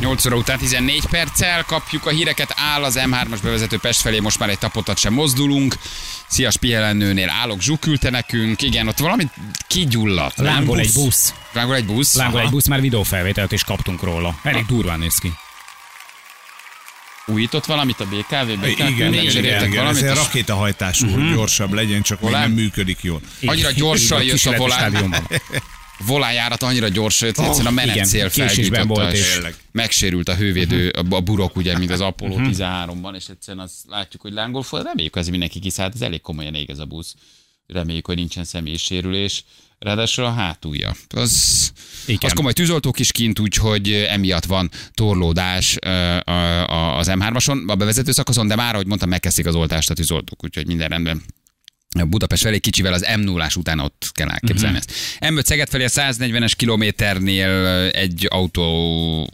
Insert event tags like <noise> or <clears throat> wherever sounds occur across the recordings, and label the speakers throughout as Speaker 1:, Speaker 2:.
Speaker 1: 8 óra után 14 perccel kapjuk a híreket, áll az M3-as bevezető Pest felé, most már egy tapotat sem mozdulunk. Szia, Spielennőnél állok, zsuk küldte nekünk. Igen, ott valami kigyulladt.
Speaker 2: Lángol egy busz.
Speaker 1: Lángol egy busz.
Speaker 2: Lángol
Speaker 1: Aha.
Speaker 2: egy busz, már videófelvételt is kaptunk róla. Elég durván néz ki.
Speaker 1: Újított valamit a BKV? BKV
Speaker 3: Igen, igen, igen, igen.
Speaker 1: valamit,
Speaker 3: Ez egy
Speaker 1: és
Speaker 3: rakétahajtású, gyorsabb legyen, csak még
Speaker 1: Volán?
Speaker 3: nem működik jól.
Speaker 1: Annyira gyorsan jött a volán. <laughs> volánjárat annyira gyorsan jött, egyszerűen a
Speaker 2: késésben
Speaker 1: felgyújtotta,
Speaker 2: volt,
Speaker 1: és
Speaker 2: és-
Speaker 1: megsérült a hővédő, a a burok, ugye, mint az Apollo 13-ban, és egyszerűen azt látjuk, hogy lángol fel. Reméljük, hogy ez mindenki kiszállt, ez elég komolyan ég ez a busz. Reméljük, hogy nincsen személyi sérülés. Ráadásul a hátulja. Az,
Speaker 2: Igen.
Speaker 1: az komoly tűzoltók is kint, úgyhogy emiatt van torlódás az M3-ason, a bevezető szakaszon, de már, ahogy mondtam, megkezdték az oltást a tűzoltók, úgyhogy minden rendben. Budapest felé kicsivel az m 0 után ott kell elképzelni uh-huh. ezt. M5 Szeged felé a 140-es kilométernél egy autó,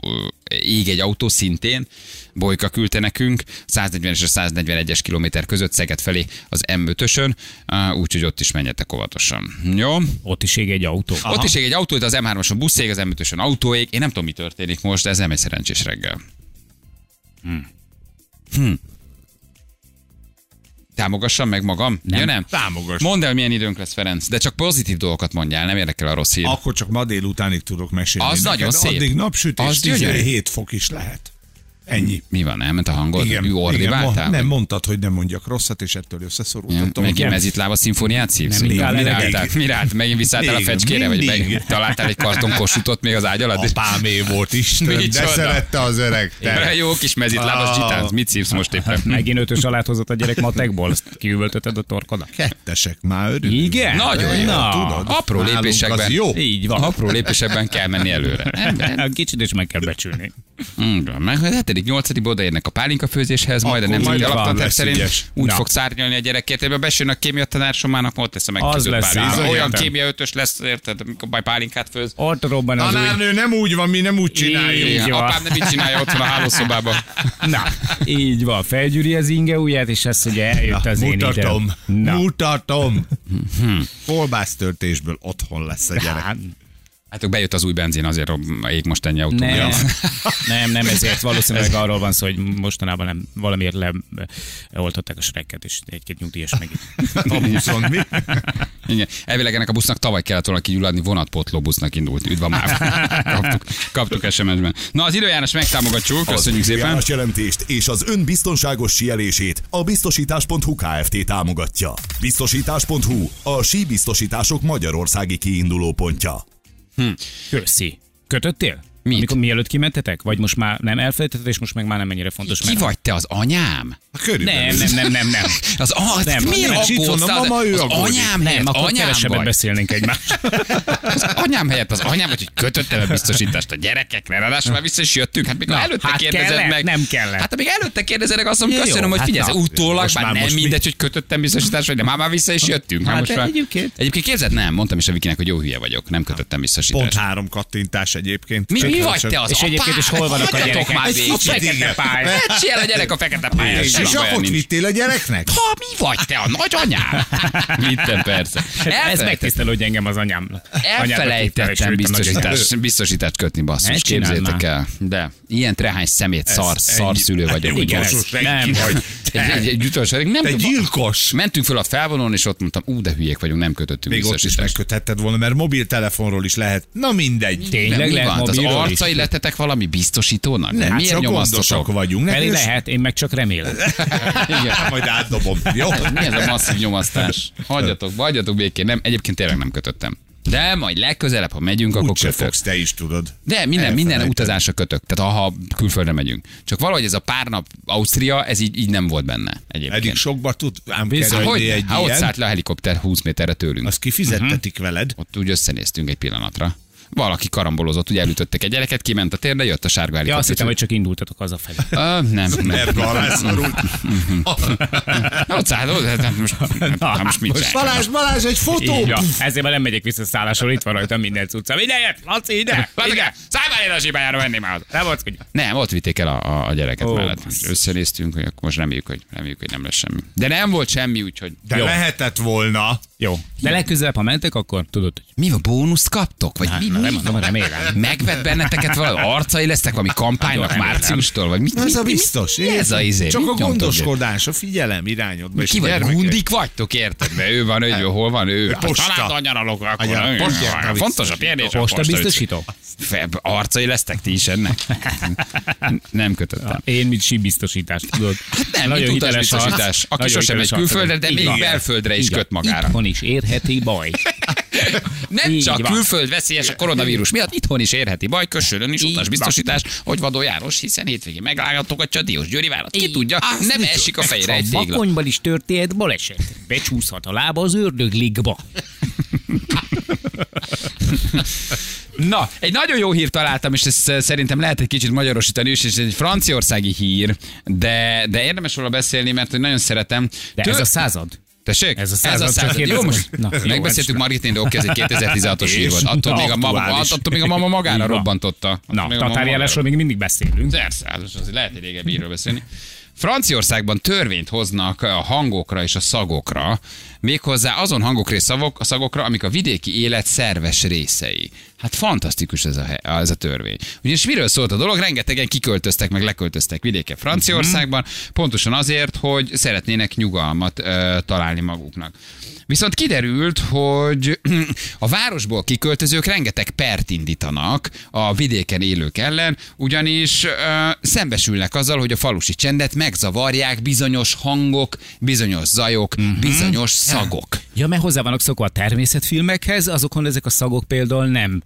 Speaker 1: ég egy autó szintén, Bolyka küldte nekünk, 140 és a 141-es kilométer között Szeged felé az M5-ösön, á, úgyhogy ott is menjetek óvatosan. Jó?
Speaker 2: Ott is ég egy autó.
Speaker 1: Aha. Ott is ég egy autó, de az M3-ason buszég, az M5-ösön autóég. Én nem tudom, mi történik most, de ez nem egy szerencsés reggel. Hmm. Hmm. Támogassam meg magam?
Speaker 2: Nem.
Speaker 1: Ja, nem.
Speaker 3: Támogass.
Speaker 1: Mondd el, milyen időnk lesz, Ferenc, de csak pozitív dolgokat mondjál, nem érdekel a rossz hír.
Speaker 3: Akkor csak ma délutánig tudok mesélni.
Speaker 1: Az
Speaker 3: neked.
Speaker 1: nagyon szép.
Speaker 3: Addig napsütés,
Speaker 1: Az gyönyörű.
Speaker 3: 17 fok is lehet. Ennyi.
Speaker 1: Mi van, elment a hangod?
Speaker 3: Igen, igen nem mondtad, hogy nem mondjak rosszat, és ettől összeszorultam.
Speaker 1: Ja,
Speaker 3: megint
Speaker 1: mezitlába szimfóniát szívsz? Mire álltál? Mire állt? Megint visszaálltál a fecskére, vagy meg, találtál egy karton kosutot még az ágy alatt?
Speaker 3: Apámé volt is. de
Speaker 1: csoda?
Speaker 3: szerette az öreg. Te.
Speaker 1: Jó kis mezitlábas
Speaker 3: ah.
Speaker 1: zsitánc, mit szívsz most éppen?
Speaker 2: Megint ötös alát hozott a gyerek matekból, ezt kiüvöltötted a torkodat.
Speaker 3: Kettesek már örülünk.
Speaker 2: Igen?
Speaker 1: Nagyon jó.
Speaker 2: Na,
Speaker 1: apró lépésekben.
Speaker 3: Jó.
Speaker 2: Így van.
Speaker 1: Apró lépésekben kell menni előre.
Speaker 2: Kicsit is meg kell becsülni.
Speaker 1: Igen, meg hát 7 8 odaérnek a pálinka főzéshez, majd a nemzeti alaptanterv szerint
Speaker 3: ügyes.
Speaker 1: úgy
Speaker 2: Na.
Speaker 1: fog szárnyalni a gyerek ebben Besőn a kémia tanársomának, ott lesz a
Speaker 2: megfőzött
Speaker 1: pálinka. Olyan kémia ötös lesz, érted, amikor majd pálinkát főz.
Speaker 2: Ott robban az
Speaker 3: Tanárnő nem úgy van, mi nem úgy csináljuk.
Speaker 1: Apám nem így csinálja, ott a hálószobában. <laughs>
Speaker 2: Na, így van. Felgyűri az inge ujját, és ezt ugye eljött az
Speaker 3: mutatom,
Speaker 2: én. Mutatom.
Speaker 3: Mutatom. Kolbásztörtésből otthon lesz a gyerek.
Speaker 2: Hát,
Speaker 1: Hát, bejött az új benzin, azért ég most ennyi autó.
Speaker 2: nem, <laughs> nem, nem ezért valószínűleg arról van szó, hogy mostanában nem valamiért leoltották a srekket, és egy-két nyugdíjas meg. <laughs>
Speaker 3: A buszon mi? <laughs>
Speaker 1: Igen. Elvileg ennek a busznak tavaly kellett volna kigyulladni, vonatpotló busznak indult. Üdv a MÁV. kaptuk, kaptuk SMS-ben. Na, az időjárás megtámogatjuk, köszönjük szépen.
Speaker 4: időjárás jelentést és az ön biztonságos sielését a biztosítás.hu Kft. támogatja. Biztosítás.hu a síbiztosítások magyarországi kiinduló pontja.
Speaker 2: Köszi. Kötöttél?
Speaker 1: Mit?
Speaker 2: Amikor mielőtt kimentetek? Vagy most már nem elfelejtetted, és most meg már nem ennyire fontos?
Speaker 1: Ki
Speaker 2: mert-
Speaker 1: vagy te, az anyám?
Speaker 3: Körülbelül.
Speaker 2: Nem, nem, nem, nem, nem. <laughs>
Speaker 1: Az, az
Speaker 2: Nem,
Speaker 1: miért
Speaker 2: nem,
Speaker 3: van a
Speaker 1: aggódsz?
Speaker 3: mama, ő
Speaker 1: az
Speaker 3: aggódik.
Speaker 1: anyám
Speaker 2: Nem,
Speaker 1: helyett,
Speaker 2: akkor
Speaker 1: anyám
Speaker 2: kevesebbet
Speaker 1: vagy.
Speaker 2: beszélnénk egymásra. <laughs>
Speaker 1: Az anyám helyett az anyám, vagy hogy kötöttem a biztosítást a gyerekekre, ráadásul már vissza is jöttünk. Hát még
Speaker 2: Na,
Speaker 1: előtte
Speaker 2: hát
Speaker 1: kérdezed
Speaker 2: kellett,
Speaker 1: meg.
Speaker 2: nem kellett.
Speaker 1: Hát még előtte kérdezed meg azt mondom,
Speaker 2: Jó,
Speaker 1: köszönöm, hogy
Speaker 2: hát
Speaker 1: figyelj,
Speaker 2: na.
Speaker 1: utólag már nem mindegy, hogy kötöttem biztosítást, vagy de már, vissza is jöttünk.
Speaker 2: Hát egyébként.
Speaker 1: Egyébként képzeld, nem, mondtam is a Vikinek, hogy jó hülye vagyok, nem kötöttem biztosítást.
Speaker 3: Pont három kattintás egyébként.
Speaker 1: Mi, mi vagy te az
Speaker 2: És egyébként is hol vannak a gyerekek?
Speaker 1: Már
Speaker 2: Egy
Speaker 1: végig.
Speaker 2: fekete pálya.
Speaker 1: Ecsi el a gyerek a fekete pályán.
Speaker 3: És
Speaker 1: nincs.
Speaker 3: vittél a gyereknek?
Speaker 1: Ha, mi vagy te, a nagyanyám? <laughs> Vittem persze.
Speaker 2: Ez megtisztelő, hogy engem az anyám.
Speaker 1: Elfelejtettem biztosítást, biztosítást kötni, basszus, képzétek el. De ilyen trehány szemét szar,
Speaker 3: Ez
Speaker 1: szar
Speaker 3: ennyi.
Speaker 1: szülő vagyok.
Speaker 3: Jó,
Speaker 1: hogy
Speaker 2: Igen,
Speaker 1: ez-
Speaker 3: gyorsos
Speaker 2: nem,
Speaker 3: vagy.
Speaker 1: Egy, egy, egy utolsó, nem
Speaker 3: Te gyilkos.
Speaker 1: mentünk föl a felvonón, és ott mondtam, ú, de hülyék vagyunk, nem kötöttünk
Speaker 3: Még ott is megköthetted volna, mert mobiltelefonról is lehet. Na mindegy.
Speaker 2: Tényleg lehet?
Speaker 1: Az arcai lettetek valami biztosítónak?
Speaker 3: Nem,
Speaker 1: Miért
Speaker 3: csak
Speaker 1: nyomasztotok?
Speaker 3: gondosak vagyunk.
Speaker 2: Pedig lehet, én meg csak remélem. <laughs>
Speaker 1: Igen.
Speaker 3: Majd átdobom. Jó?
Speaker 1: Mi ez a masszív nyomasztás? Hagyjatok, hagyjatok békén. Nem, egyébként tényleg nem kötöttem. De majd legközelebb, ha megyünk, akkor
Speaker 3: Úgyse
Speaker 1: kötök.
Speaker 3: fogsz, te is tudod.
Speaker 1: De minden, minden utazásra kötök. Tehát ha külföldre megyünk. Csak valahogy ez a pár nap Ausztria, ez így, így nem volt benne egyébként.
Speaker 3: Eddig sokba tud ám kerülni
Speaker 1: hogy
Speaker 3: egy
Speaker 1: ott
Speaker 3: ilyen.
Speaker 1: szállt le a helikopter 20 méterre tőlünk.
Speaker 3: Azt kifizettetik veled.
Speaker 1: Ott úgy összenéztünk egy pillanatra. Valaki karambolozott, ugye elütöttek egy gyereket, kiment a térre, jött a sárga
Speaker 2: Ja, azt
Speaker 1: helikopter.
Speaker 2: hittem, hogy csak indultatok hazafelé.
Speaker 1: Ö, nem, <laughs> nem.
Speaker 3: Mert.
Speaker 1: Ott szállt, ott, hát most, hát most mit csinálj?
Speaker 3: Balázs, Balázs, egy fotó!
Speaker 2: Így van. Ezért már nem megyek vissza szállásról, itt van rajta minden cucca. Ide, jöjj, Laci, ide! <laughs>
Speaker 1: Laci, szállj már ide a zsibájára, venném már.
Speaker 2: Nem volt,
Speaker 1: Nem, ott vitték el a, a, a gyereket oh, mellett. Összenéztünk, hogy akkor most reméljük, hogy, reméljük, hogy nem lesz semmi. De nem volt semmi, úgyhogy...
Speaker 3: De
Speaker 2: Jó.
Speaker 3: lehetett volna.
Speaker 2: Jó. De legközelebb, ha mentek, akkor tudod, hogy
Speaker 1: Mi van, bónuszt kaptok? Vagy mi, mi
Speaker 2: nem mondom, remélem.
Speaker 1: Megvet benneteket valami arcai lesztek valami kampánynak márciustól, vagy mit?
Speaker 3: Ez
Speaker 1: mit-
Speaker 3: a biztos.
Speaker 1: Mi ez a izé?
Speaker 3: Csak
Speaker 1: Mit
Speaker 3: a gondoskodás, a figyelem irányodba. és
Speaker 1: Ki vagy, gundik vagytok, érted? Mert ő van, ő hol van, ő.
Speaker 3: Posta.
Speaker 1: Családon nyaralok, akkor fontos a kérdés.
Speaker 2: Posta biztosító?
Speaker 1: Arcai lesztek ti is ennek? <laughs> Nem kötöttem.
Speaker 2: Én, mint síbiztosítást, tudod.
Speaker 1: Hát Nem, Nagyon mint utasbiztosítás. Aki sosem megy
Speaker 2: hiteles arc.
Speaker 1: külföldre, de még belföldre is köt magára.
Speaker 2: Itthon is érheti baj. <laughs>
Speaker 1: Nem
Speaker 2: Így
Speaker 1: csak
Speaker 2: van.
Speaker 1: külföld veszélyes a koronavírus miatt, itthon is érheti baj, köszönön is
Speaker 2: Így
Speaker 1: utasbiztosítás, hogy Vadó János, hiszen hétvégén meglátogatja a Diós Győri várat. Ki tudja, nem esik a fejre egy
Speaker 2: A
Speaker 1: tégla.
Speaker 2: vakonyban is történt baleset. Becsúszhat a lába az ördögligba. <laughs>
Speaker 1: Na, egy nagyon jó hírt találtam, és ezt eh, szerintem lehet egy kicsit magyarosítani is, és ez egy franciaországi hír, de, de érdemes róla beszélni, mert nagyon szeretem.
Speaker 2: De
Speaker 1: Tő-
Speaker 2: ez a század.
Speaker 1: Tessék?
Speaker 2: Ez a
Speaker 1: ez
Speaker 2: század,
Speaker 1: a
Speaker 2: csak
Speaker 1: század. Jó, most
Speaker 2: hogy- Na, jó,
Speaker 1: megbeszéltük
Speaker 2: ez-
Speaker 1: Margitén, de oké, ez egy 2016-os hír volt. Attól még, a mama, attól még a mama magára robbantotta. Attól
Speaker 2: Na,
Speaker 1: a
Speaker 2: tatárjárásról még mindig beszélünk.
Speaker 1: Persze, hát azért lehet egy régebbi beszélni. Franciaországban törvényt hoznak a hangokra és a szagokra, méghozzá azon hangokra és szavok, a szagokra, amik a vidéki élet szerves részei. Hát fantasztikus ez a, he- ez a törvény. Ugyanis miről szólt a dolog? Rengetegen kiköltöztek, meg leköltöztek vidéke Franciaországban, pontosan azért, hogy szeretnének nyugalmat ö, találni maguknak. Viszont kiderült, hogy <clears throat> a városból kiköltözők rengeteg pert indítanak a vidéken élők ellen, ugyanis ö, szembesülnek azzal, hogy a falusi csendet megzavarják bizonyos hangok, bizonyos zajok,
Speaker 2: Mhm.
Speaker 1: bizonyos szagok.
Speaker 2: Ja, mert hozzá vannak szokva a természetfilmekhez, azokon ezek a szagok például nem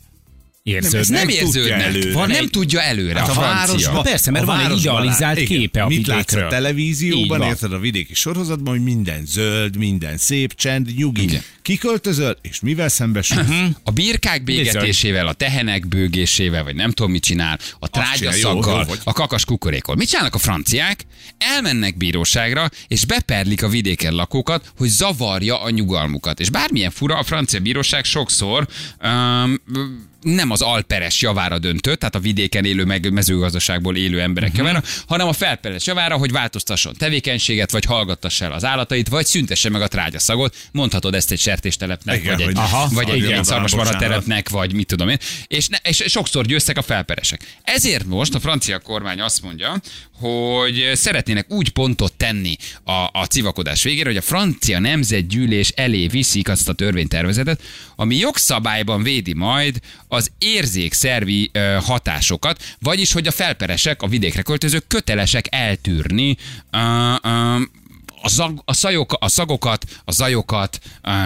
Speaker 2: érződnek.
Speaker 1: Ez nem
Speaker 3: tudja
Speaker 1: érződnek.
Speaker 3: előre.
Speaker 1: Van, nem
Speaker 2: egy-
Speaker 1: tudja előre
Speaker 3: Hát
Speaker 1: a
Speaker 3: a városban,
Speaker 2: Persze, mert
Speaker 3: a
Speaker 2: van egy idealizált
Speaker 3: igen.
Speaker 2: képe a
Speaker 3: Mit látsz a televízióban, érted a vidéki sorozatban, hogy minden zöld, minden szép, csend, nyugi.
Speaker 1: Igen.
Speaker 3: Kiköltözöl, és mivel szembesülsz?
Speaker 1: A birkák bégetésével, a tehenek bőgésével, vagy nem tudom mit csinál, a trágyaszaggal, a kakas kukorékol. Mit csinálnak a franciák? Elmennek bíróságra, és beperlik a vidéken lakókat, hogy zavarja a nyugalmukat. És bármilyen fura, a francia bíróság sokszor um, nem az alperes javára döntött, tehát a vidéken élő, meg mezőgazdaságból élő emberek uh-huh. javára, hanem a felperes javára, hogy változtasson tevékenységet, vagy hallgattassa el az állatait, vagy szüntesse meg a trágyaszagot. Mondhatod ezt egy sertéstelepnek,
Speaker 3: Igen,
Speaker 1: vagy egy, aha, vagy egy
Speaker 3: igen, bocsánat.
Speaker 1: telepnek, vagy mit tudom én. És, ne, és sokszor győztek a felperesek. Ezért most a francia kormány azt mondja, hogy szeretnének úgy pontot tenni a, a civakodás végére, hogy a francia nemzetgyűlés elé viszik azt a törvénytervezetet, ami jogszabályban védi majd az érzékszervi hatásokat, vagyis hogy a felperesek, a vidékre költözők kötelesek eltűrni a, zag, a, szajok, a szagokat, a zajokat,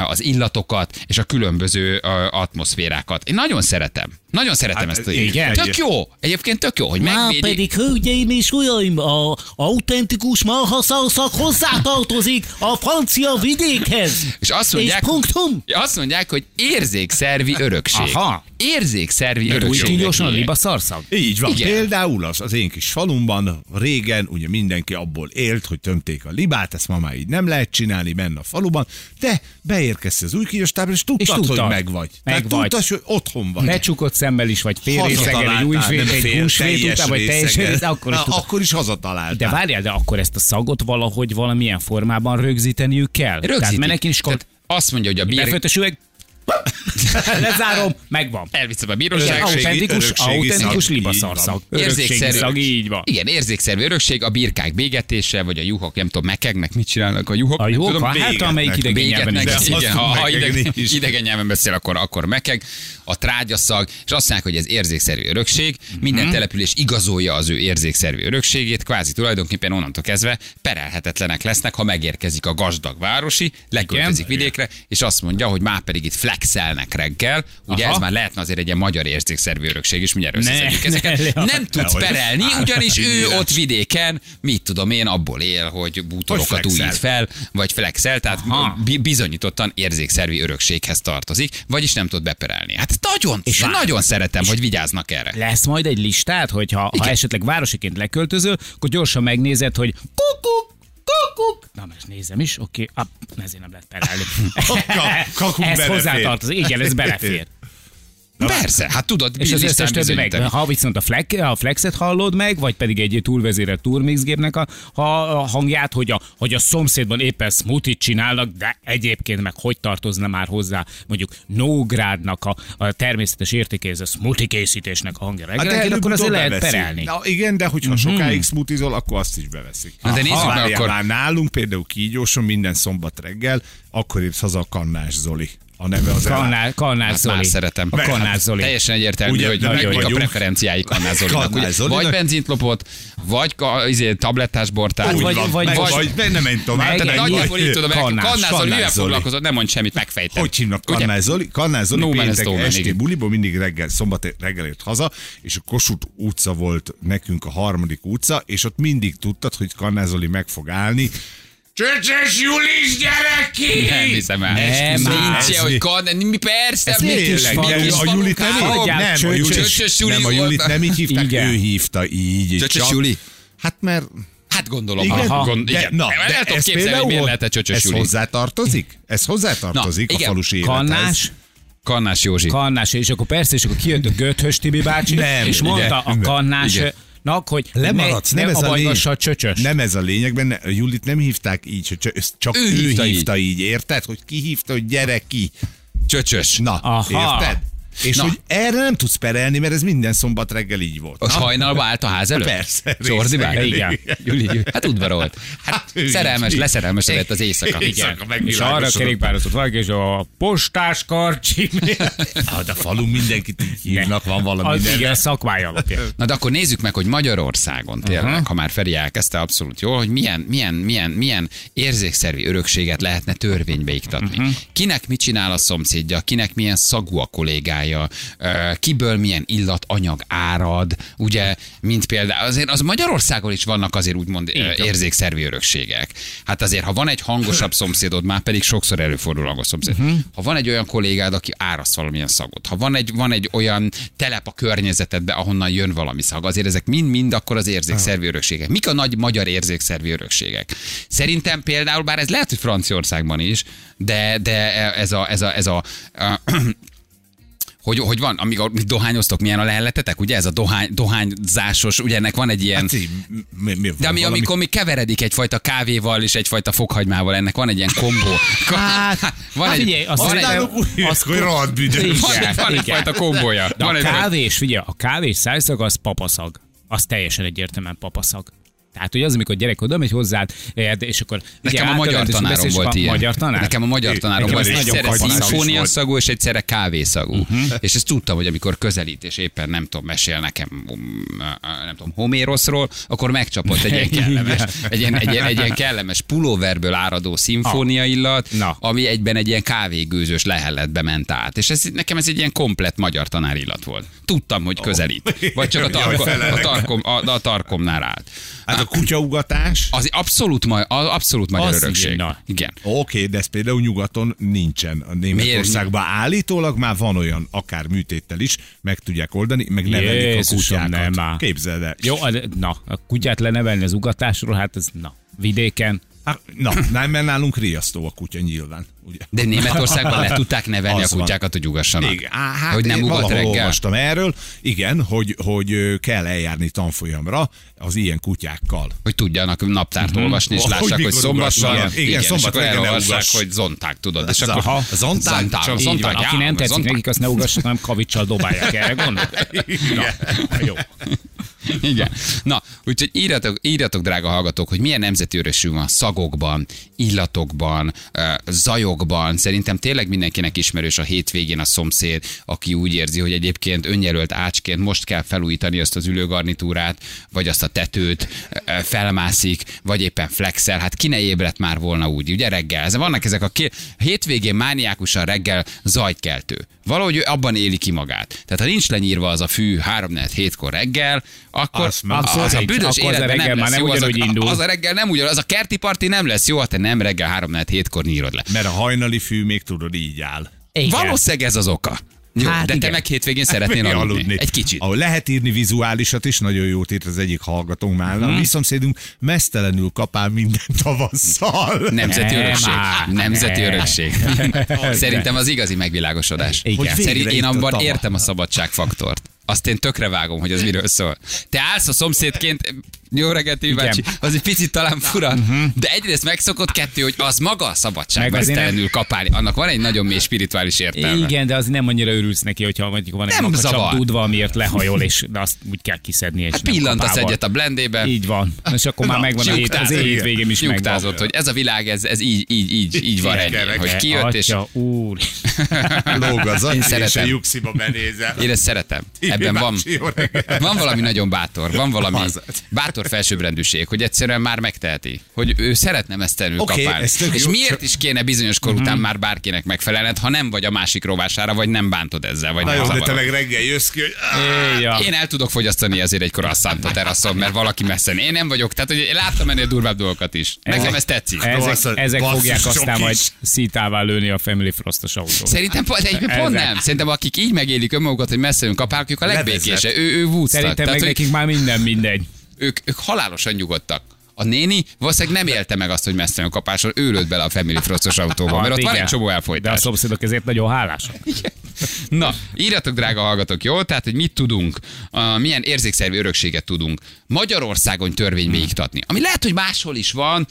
Speaker 1: az illatokat és a különböző atmoszférákat. Én nagyon szeretem. Nagyon szeretem
Speaker 3: Hát,
Speaker 1: ezt. a-
Speaker 3: igen.
Speaker 1: Tök jó. Egyébként tök jó, hogy
Speaker 5: Már
Speaker 1: megvédik.
Speaker 5: pedig, hölgyeim és uraim, a autentikus marhaszarszak hozzátartozik a francia vidékhez.
Speaker 1: És azt mondják,
Speaker 5: És punktum.
Speaker 1: Azt mondják, hogy érzékszervi örökség.
Speaker 2: Aha.
Speaker 1: Érzékszervi
Speaker 2: Úgy
Speaker 1: örökség.
Speaker 2: kínosan a liba szarszag.
Speaker 3: Így van.
Speaker 1: Igen.
Speaker 3: Például az, az én kis falumban régen ugye mindenki abból élt, hogy tömték a libát, ezt ma már így nem lehet csinálni benne a faluban, de beérkezsz az új kinyostábra, és tudtad,
Speaker 2: És tudtad.
Speaker 3: hogy meg vagy.
Speaker 2: Meg
Speaker 3: Tehát tudtad, hogy otthon vagy.
Speaker 2: Becsukott szemmel is, vagy fél részegen, egy új fél, egy húsvét után, vagy teljesen, rész, akkor is
Speaker 3: Na, akkor is hazataláltál.
Speaker 2: De várjál, de akkor ezt a szagot valahogy valamilyen formában rögzíteniük kell. Tehát
Speaker 1: Rögzítik.
Speaker 2: menek is
Speaker 1: Tehát azt mondja, hogy a bír...
Speaker 2: Befőttes üveg, <laughs> lezárom, megvan.
Speaker 1: Elviszem a bíróság.
Speaker 3: Örökség.
Speaker 2: Autentikus, autentikus
Speaker 3: szag,
Speaker 2: libaszarszag. Örökségi szag, így van.
Speaker 1: Igen, érzékszerű örökség, a birkák bégetése, vagy a juhok, nem tudom, mekegnek, mit csinálnak a juhok.
Speaker 2: A jó,
Speaker 1: tudom,
Speaker 2: hát
Speaker 3: bégetnek.
Speaker 2: amelyik idegen nyelven beszél.
Speaker 1: igen, ha, ha idegen, idegen nyelven beszél, akkor, akkor mekeg. A trágyaszag, és azt mondják, hogy ez érzékszerű örökség. Minden
Speaker 2: Mhm.
Speaker 1: település igazolja az ő érzékszerű örökségét, kvázi tulajdonképpen onnantól kezdve perelhetetlenek lesznek, ha megérkezik a gazdag városi, leköltözik
Speaker 2: Igen.
Speaker 1: vidékre, és azt mondja, hogy már pedig itt flexelnek reggel. Ugye
Speaker 2: Aha.
Speaker 1: ez már lehetne azért egy ilyen magyar érzékszerű örökség is, mindjárt összeszedjük ezeket.
Speaker 2: ne,
Speaker 1: Nem tudsz perelni, ugyanis ő
Speaker 3: Nyilván.
Speaker 1: ott vidéken, mit tudom én, abból él, hogy bútorokat újít fel, vagy flexel, tehát
Speaker 2: Aha.
Speaker 1: bi- bizonyítottan érzékszervi örökséghez tartozik, vagyis nem tud beperelni. Hát nagyon, és nagyon szeretem, hogy vigyáznak erre.
Speaker 2: Lesz majd egy listát, hogy ha, esetleg városiként leköltözöl, akkor gyorsan megnézed, hogy kukuk, kukuk. Na, most nézem is, oké, okay. ezért nem.
Speaker 3: Ka- <laughs> kakuk <laughs>
Speaker 2: ez hozzátartozik, igen, ez belefér. <laughs>
Speaker 1: Persze, hát tudod,
Speaker 2: És az összes többi meg, ha viszont a, flex, a flexet hallod meg, vagy pedig egy túlvezérelt turmixgépnek a, a, a hangját, hogy a, hogy a szomszédban éppen smoothie csinálnak, de egyébként meg hogy tartozna már hozzá mondjuk Nógrádnak a, a természetes értékéhez a smoothie készítésnek a hangja hát akkor azért lehet perelni.
Speaker 3: Na, igen, de hogyha sokáig smoothizol, akkor azt is beveszik.
Speaker 1: Na, de nézzük meg akkor-
Speaker 3: Már nálunk például kígyóson minden szombat reggel, akkor érsz haza a kannás Zoli. A neve az
Speaker 2: Kannás, kannás
Speaker 1: Hát
Speaker 2: Zoli.
Speaker 1: már szeretem.
Speaker 2: A kannás Zoli.
Speaker 1: Teljesen egyértelmű,
Speaker 3: Ugye,
Speaker 1: hogy
Speaker 3: meg
Speaker 1: a
Speaker 3: vagyunk.
Speaker 1: preferenciái Kannál Zolinak.
Speaker 3: Kannál.
Speaker 1: Vagy benzint lopott, vagy ka, izé, tablettás bortát.
Speaker 3: Úgy
Speaker 2: vagy- vagy-
Speaker 3: meg
Speaker 2: vagy-
Speaker 3: vagy, vagy nem nem
Speaker 1: Nagyjából
Speaker 3: vagy-
Speaker 1: így tudom, Kannál Zoli mivel foglalkozott, nem mondj semmit, megfejtem.
Speaker 3: Hogy hívnak? Kannál Zoli? Kannál Zoli
Speaker 1: No
Speaker 3: péntek esti buliból mindig reggel, szombat reggel jött haza, és a Kossuth utca volt nekünk a harmadik utca, és ott mindig tudtad, hogy Kannál Zoli meg fog állni. Csöcsös Julis, gyere ki!
Speaker 1: Nem hiszem el.
Speaker 2: Nem,
Speaker 1: Nincs ilyen, hogy kan, mi persze,
Speaker 3: Ez
Speaker 1: mi kis
Speaker 3: a Julit nem.
Speaker 2: Hagyjál,
Speaker 3: nem, a
Speaker 2: Csöcsös
Speaker 3: Julit,
Speaker 1: Juli
Speaker 3: nem, a. Julit nem így hívták,
Speaker 2: Igen.
Speaker 3: ő hívta így.
Speaker 1: Csöcsös
Speaker 3: csak-
Speaker 1: Juli?
Speaker 3: Hát mert
Speaker 1: Hát gondolom.
Speaker 3: igen,
Speaker 1: Aha. Gond,
Speaker 3: de,
Speaker 1: igen.
Speaker 3: na,
Speaker 1: El
Speaker 3: de
Speaker 1: tudom
Speaker 3: ez
Speaker 1: képzelni, hogy miért lehet csöcsös
Speaker 3: ez
Speaker 1: Juli.
Speaker 3: hozzátartozik? Ez hozzátartozik
Speaker 1: Na,
Speaker 3: a
Speaker 1: igen.
Speaker 3: falusi élethez.
Speaker 2: Kannás,
Speaker 1: Kannás Józsi.
Speaker 2: kannás, és akkor persze, és akkor kijött a Göthös Tibi bácsi,
Speaker 3: Nem,
Speaker 2: és mondta
Speaker 3: igen,
Speaker 2: a
Speaker 3: nem,
Speaker 2: kannás,
Speaker 1: igen.
Speaker 2: Nak, hogy
Speaker 3: Lemaradsz,
Speaker 2: ne,
Speaker 3: nem,
Speaker 2: nem
Speaker 3: ez a
Speaker 2: abajgassa a
Speaker 3: lényeg.
Speaker 2: csöcsös.
Speaker 3: Nem ez a lényeg a Julit nem hívták így, hogy csak
Speaker 1: Ő
Speaker 3: ő,
Speaker 1: hívta
Speaker 3: hívta, így. érted? Hogy ki hívta, hogy gyere ki.
Speaker 1: Csöcsös.
Speaker 3: Na,
Speaker 2: Aha.
Speaker 3: érted? És
Speaker 1: Na.
Speaker 3: hogy erre nem tudsz perelni, mert ez minden szombat reggel így volt.
Speaker 1: Az hajnalba állt a ház előtt?
Speaker 3: Persze,
Speaker 1: Csordi
Speaker 3: részeg.
Speaker 1: vág?
Speaker 2: Igen.
Speaker 1: Juli, hát udvarolt. Hát
Speaker 3: ő
Speaker 1: szerelmes, leszerelmesedett az éjszaka.
Speaker 3: Igen.
Speaker 2: És arra kerékpározott valaki, és a postás karcsi. <laughs>
Speaker 3: Hát a falu mindenkit így hívnak, van valami.
Speaker 2: az igen, szakmája alapján. <laughs>
Speaker 1: Na de akkor nézzük meg, hogy Magyarországon tényleg, uh-huh. ha már Feri elkezdte abszolút jól, hogy milyen, milyen, milyen, milyen érzékszervi örökséget lehetne törvénybe iktatni. Uh-huh. Kinek mit csinál a szomszédja, kinek milyen szagú a kollégája, ö, kiből milyen illatanyag árad, ugye, mint például, azért az Magyarországon is vannak azért úgymond
Speaker 2: van.
Speaker 1: érzékszervi örökségek. Hát azért, ha van egy hangosabb szomszédod, már pedig sokszor előfordul hangos szomszéd, uh-huh. ha van egy olyan kollégád, aki áraszt valamilyen szagot, ha van egy, van egy olyan telep a környezetedbe, ahonnan jön valami szag, azért ezek mind-mind akkor az érzékszervi örökségek. Mik a nagy magyar érzékszervi örökségek? Szerintem például, bár ez lehet, hogy Franciaországban is, de, de ez a, ez a, ez a, a hogy, hogy van, amikor mit dohányoztok, milyen a lehelletetek, ugye ez a dohány, dohányzásos, ugye ennek van egy ilyen...
Speaker 3: Hát, így, mi, mi,
Speaker 1: De ami,
Speaker 3: valami-
Speaker 1: amikor még keveredik egyfajta kávéval és egyfajta fokhagymával, ennek van egy ilyen kombó.
Speaker 2: Hát,
Speaker 1: van
Speaker 2: hát
Speaker 1: egy,
Speaker 2: figyelj, azt
Speaker 1: van egy,
Speaker 2: az-
Speaker 3: hogy rohadt büdös.
Speaker 1: van, van egyfajta kombója.
Speaker 2: De
Speaker 1: Van
Speaker 2: a
Speaker 1: egy,
Speaker 2: kávés, figyelj, a kávés szájszag az papaszag. Az teljesen egyértelműen papaszag. Tehát, hogy az, amikor gyerek oda megy hozzád, és akkor...
Speaker 1: Nekem a magyar tanárom volt ilyen.
Speaker 2: Magyar tanár?
Speaker 1: Nekem a magyar tanárom volt egyszerre szimfónia szagú és egyszerre kávészagú. Uh-huh. És ezt tudtam, hogy amikor közelít, és éppen nem tudom, mesél nekem, um, nem tudom, Homéroszról, akkor megcsapott egy ilyen <laughs> kellemes, egy ilyen, egy ilyen, egy ilyen kellemes pulóverből áradó szimfónia illat,
Speaker 2: Na.
Speaker 1: ami egyben egy ilyen kávégőzös lehelletbe ment át. És ez, nekem ez egy ilyen komplet magyar tanár illat volt. Tudtam, hogy közelít. <laughs> Vagy csak a,
Speaker 3: Jaj,
Speaker 1: tarkom, a, tarkom, a, a tarkomnál állt.
Speaker 3: Hát a kutyaugatás,
Speaker 1: Az abszolút, ma, az abszolút magyar
Speaker 2: Az
Speaker 1: örökség.
Speaker 2: igen, na.
Speaker 1: Igen.
Speaker 3: Oké, de ez például nyugaton nincsen. A Németországban állítólag már van olyan, akár műtéttel is, meg tudják oldani, meg nevelik a kutyákat.
Speaker 2: nem.
Speaker 3: Képzeld el.
Speaker 2: Jó, na, a kutyát lenevelni az ugatásról, hát ez, na, vidéken.
Speaker 3: Hát, na, nem, mert nálunk riasztó a kutya nyilván. Ugye?
Speaker 1: De Németországban le <laughs> tudták nevelni
Speaker 3: Az
Speaker 1: a
Speaker 3: van.
Speaker 1: kutyákat, hogy ugassanak.
Speaker 3: Igen, á, hát
Speaker 1: hogy nem
Speaker 3: valahol
Speaker 1: reggel.
Speaker 3: olvastam erről, igen, hogy, hogy kell eljárni tanfolyamra az ilyen kutyákkal.
Speaker 1: Hogy tudjanak naptárt olvasni, és
Speaker 3: Hogy
Speaker 1: lássák, hogy szombat van.
Speaker 3: ugassanak. Igen,
Speaker 1: és
Speaker 3: szombat reggel ugass.
Speaker 1: hogy zonták, tudod. És akkor
Speaker 3: a- a zonták?
Speaker 1: Zonták,
Speaker 3: Csak
Speaker 1: zonták,
Speaker 2: van, aki nem tetszik nekik, azt ne ugassanak, hanem kavicsal dobálják. Erre gondol? Na, jó. <laughs> <laughs>
Speaker 1: Igen. Na, úgyhogy írjatok, írjatok, drága hallgatók, hogy milyen nemzeti örösünk van szagokban, illatokban, zajokban. Szerintem tényleg mindenkinek ismerős a hétvégén a szomszéd, aki úgy érzi, hogy egyébként önjelölt ácsként most kell felújítani azt az ülőgarnitúrát, vagy azt a tetőt, felmászik, vagy éppen flexel. Hát ki ne ébredt már volna úgy, ugye reggel. Ez, vannak ezek a ké- hétvégén mániákusan reggel zajtkeltő. Valahogy ő abban éli ki magát. Tehát ha nincs lenyírva az a fű 3 7 kor reggel, akkor
Speaker 3: Az
Speaker 1: az, az a
Speaker 2: Akkor
Speaker 1: büdös
Speaker 2: az a
Speaker 1: életben nem
Speaker 2: már
Speaker 1: lesz
Speaker 2: nem
Speaker 1: jó, az, a,
Speaker 2: indul.
Speaker 1: az a reggel nem ugyanaz, az a kerti parti nem lesz jó, ha te nem reggel 3 7 kor nyírod le.
Speaker 3: Mert a hajnali fű még tudod így áll.
Speaker 2: Igen.
Speaker 1: Valószínűleg ez az oka. Jó,
Speaker 2: Hát
Speaker 1: de te
Speaker 2: igen.
Speaker 1: meg hétvégén szeretnél <laughs> aludni. Egy kicsit.
Speaker 3: Ahol lehet írni vizuálisat is, nagyon jót írt az egyik hallgatónk már.
Speaker 1: Mhm.
Speaker 3: A mi szomszédunk mesztelenül kapál minden <laughs> tavasszal.
Speaker 1: Nemzeti
Speaker 2: Nem
Speaker 1: örökség. Nemzeti
Speaker 2: Nem.
Speaker 1: örökség. <laughs> Szerintem az igazi megvilágosodás.
Speaker 2: Igen.
Speaker 1: Szerint én abban értem a szabadságfaktort. Azt én tökre vágom, hogy az miről szól. Te állsz a szomszédként, jó reggelt, bácsi, az egy picit talán fura, de egyrészt megszokott kettő, hogy az maga a szabadság, mesztelenül kapálni. Annak van egy nagyon mély spirituális értelme.
Speaker 2: Igen, de az nem annyira örülsz neki, hogyha mondjuk van egy dudva, amiért lehajol, és de azt úgy kell kiszedni. És
Speaker 1: Hát pillantasz egyet a blendébe.
Speaker 2: Így van. És akkor már megvan a hét, az hétvégém is megvan.
Speaker 1: Nyugtázott, hogy ez a világ, ez, ez így, így, így, így van ennyi. Hogy kijött, és
Speaker 2: Atya, úr.
Speaker 3: Lóg az
Speaker 1: Én
Speaker 3: agy, és a
Speaker 1: szeretem.
Speaker 3: benézel.
Speaker 1: én ezt szeretem. Ebben van, van valami nagyon bátor, van valami bátor felsőbbrendűség, hogy egyszerűen már megteheti, hogy ő szeretne mesztelenül
Speaker 3: Oké,
Speaker 1: kapálni.
Speaker 3: ez tök
Speaker 1: És
Speaker 3: jó,
Speaker 1: miért is kéne bizonyos kor után már bárkinek megfelelned, ha nem vagy a másik rovására, vagy nem bántod ezzel, vagy
Speaker 3: Na
Speaker 1: nem
Speaker 3: jó, de te meg reggel jössz ki, hogy.
Speaker 1: Én el tudok fogyasztani azért egy croissant a teraszon, mert valaki messze. Én nem vagyok, tehát hogy én láttam ennél durvább dolgokat is. Nekem ez tetszik.
Speaker 2: Ezek, ezek fogják aztán majd szítává lőni a Family Frostos autót.
Speaker 1: Szerintem pont, de egyébként pont nem. Szerintem akik így megélik önmagukat, hogy messze ők a legbékésebb. Ő, ő Woodstock.
Speaker 2: Szerintem
Speaker 1: Tehát,
Speaker 2: meg nekik már minden mindegy.
Speaker 1: ők, ők halálosan nyugodtak. A néni valószínűleg nem élte meg azt, hogy messze jön kapáson, ő lőtt bele a Family Frostos autóba, mert ott van
Speaker 2: Hát Igen.
Speaker 1: egy csomó
Speaker 2: De a
Speaker 1: elfolytás.
Speaker 2: szomszédok ezért nagyon hálásak.
Speaker 1: Na, írjatok, drága hallgatók, jó? Tehát, hogy mit tudunk, uh, milyen érzékszervi örökséget tudunk Magyarországon törvény végigtatni. Ami lehet, hogy máshol is van,